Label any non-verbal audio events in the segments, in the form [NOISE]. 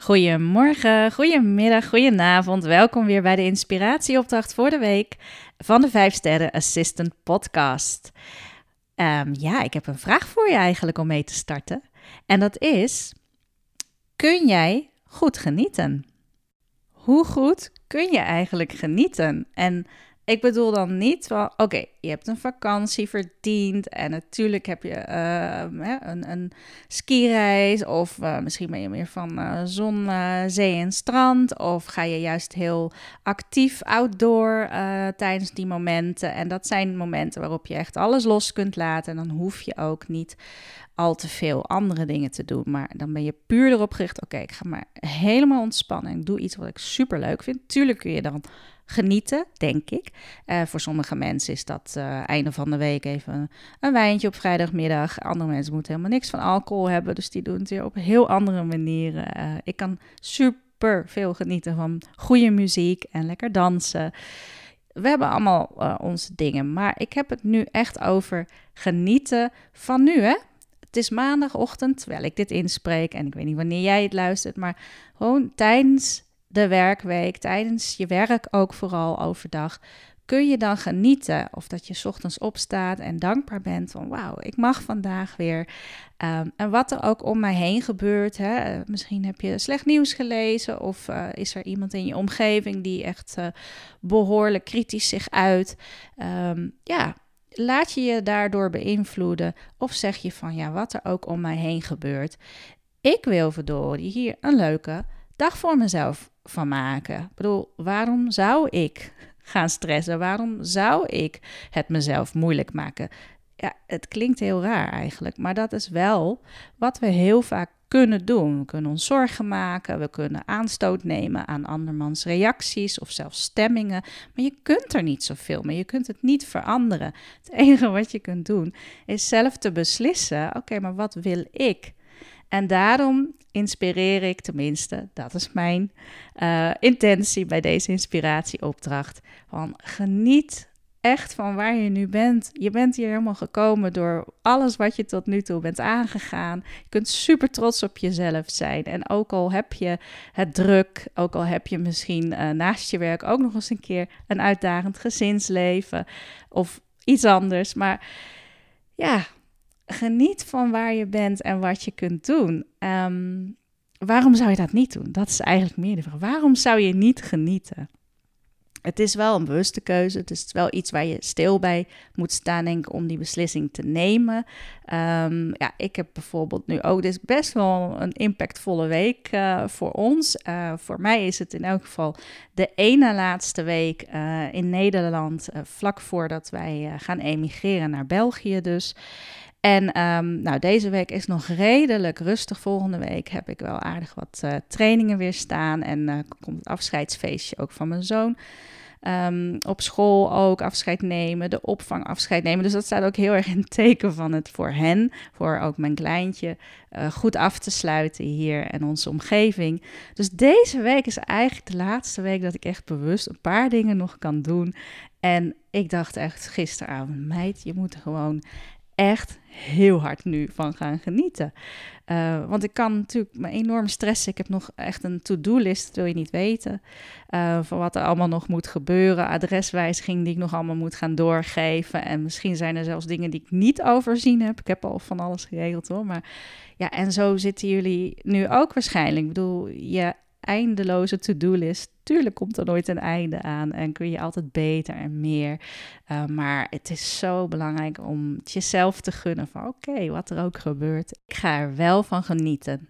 Goedemorgen, goedemiddag, goedenavond. Welkom weer bij de inspiratieopdracht voor de week van de 5 Sterren Assistant Podcast. Ehm, ja, ik heb een vraag voor je eigenlijk om mee te starten. En dat is: kun jij goed genieten? Hoe goed kun je eigenlijk genieten? En ik bedoel dan niet van, oké, je hebt een vakantie verdiend en natuurlijk heb je uh, een, een skireis of uh, misschien ben je meer van uh, zon, zee en strand of ga je juist heel actief outdoor tijdens die momenten. En dat zijn momenten waarop je echt alles los kunt laten en dan hoef je ook niet al te veel andere dingen te doen. Maar dan ben je puur erop gericht, oké, ik ga maar helemaal ontspannen en doe iets wat ik super leuk vind. Tuurlijk kun je dan genieten, denk ik. Uh, voor sommige mensen is dat uh, einde van de week even een wijntje op vrijdagmiddag. Andere mensen moeten helemaal niks van alcohol hebben, dus die doen het weer op heel andere manieren. Uh, ik kan super veel genieten van goede muziek en lekker dansen. We hebben allemaal onze dingen, maar ik heb het nu echt over genieten van nu, hè? Het is maandagochtend, terwijl ik dit inspreek en ik weet niet wanneer jij het luistert, maar gewoon tijdens de werkweek, tijdens je werk ook vooral overdag, kun je dan genieten of dat je ochtends opstaat en dankbaar bent van wauw, ik mag vandaag weer. Um, en wat er ook om mij heen gebeurt, hè, eh, misschien heb je slecht nieuws gelezen of uh, is er iemand in je omgeving die echt uh, behoorlijk kritisch zich uit. Um, ja, laat je je daardoor beïnvloeden of zeg je van ja, wat er ook om mij heen gebeurt. Ik wil verdorie hier een leuke dag voor mezelf van maken. Ik bedoel, waarom zou ik gaan stressen? Waarom zou ik het mezelf moeilijk maken? Ja, het klinkt heel raar eigenlijk, maar dat is wel wat we heel vaak kunnen doen. We kunnen ons zorgen maken, we kunnen aanstoot nemen aan andermans reacties of zelfs stemmingen. Maar je kunt er niet zoveel mee, je kunt het niet veranderen. Het enige wat je kunt doen is zelf te beslissen: oké, maar wat wil ik? En daarom inspireer ik, tenminste, dat is mijn uh, intentie bij deze inspiratieopdracht. Van geniet echt van waar je nu bent. Je bent hier helemaal gekomen door alles wat je tot nu toe bent aangegaan. Je kunt super trots op jezelf zijn. En ook al heb je het druk, ook al heb je misschien uh, naast je werk ook nog eens een keer een uitdagend gezinsleven of iets anders. Maar ja, geniet van waar je bent en wat je kunt doen. Um, waarom zou je dat niet doen? Dat is eigenlijk meer de vraag. Waarom zou je niet genieten? Het is wel een bewuste keuze. Het is wel iets waar je stil bij moet staan, denk ik, om die beslissing te nemen. Um, ja, ik heb bijvoorbeeld nu ook, dit is best wel een impactvolle week uh, voor ons. Uh, voor mij is het in elk geval de ene laatste week uh, in Nederland, vlak voordat wij gaan emigreren naar België dus. En um, nou, deze week is nog redelijk rustig. Volgende week heb ik wel aardig wat uh, trainingen weer staan. En uh, komt het afscheidsfeestje ook van mijn zoon. Um, op school ook afscheid nemen, de opvang afscheid nemen. Dus dat staat ook heel [LAUGHS] erg in teken van het voor hen, voor ook mijn kleintje, uh, goed af te sluiten hier en onze omgeving. Dus deze week is eigenlijk de laatste week dat ik echt bewust een paar dingen nog kan doen. En ik dacht echt gisteravond, meid, je moet gewoon echt heel hard nu van gaan genieten. Uh, want ik kan natuurlijk me enorm stressen. Ik heb nog echt een to-do-list, dat wil je niet weten. Uh, van wat er allemaal nog moet gebeuren. Adreswijziging die ik nog allemaal moet gaan doorgeven. En misschien zijn er zelfs dingen die ik niet overzien heb. Ik heb al van alles geregeld hoor. Maar ja, en zo zitten jullie nu ook waarschijnlijk. Ik bedoel, je eindeloze to-do-list. Tuurlijk komt er nooit een einde aan en kun je altijd beter en meer. Uh, maar het is zo belangrijk om het jezelf te gunnen van oké, wat er ook gebeurt. Ik ga er wel van genieten.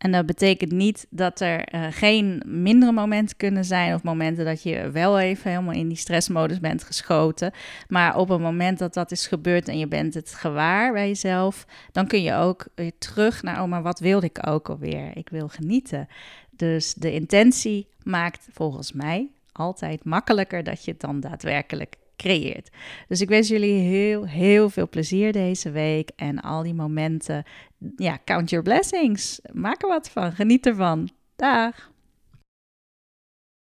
En dat betekent niet dat er uh, geen mindere momenten kunnen zijn of momenten dat je wel even helemaal in die stressmodus bent geschoten. Maar op het moment dat dat is gebeurd en je bent het gewaar bij jezelf, dan kun je ook weer terug naar, oh maar wat wilde ik ook alweer? Ik wil genieten. Dus de intentie maakt volgens mij altijd makkelijker dat je het dan daadwerkelijk creëert. Dus ik wens jullie heel, heel veel plezier deze week en al die momenten. Ja, count your blessings. Maak er wat van. Geniet ervan. Dag.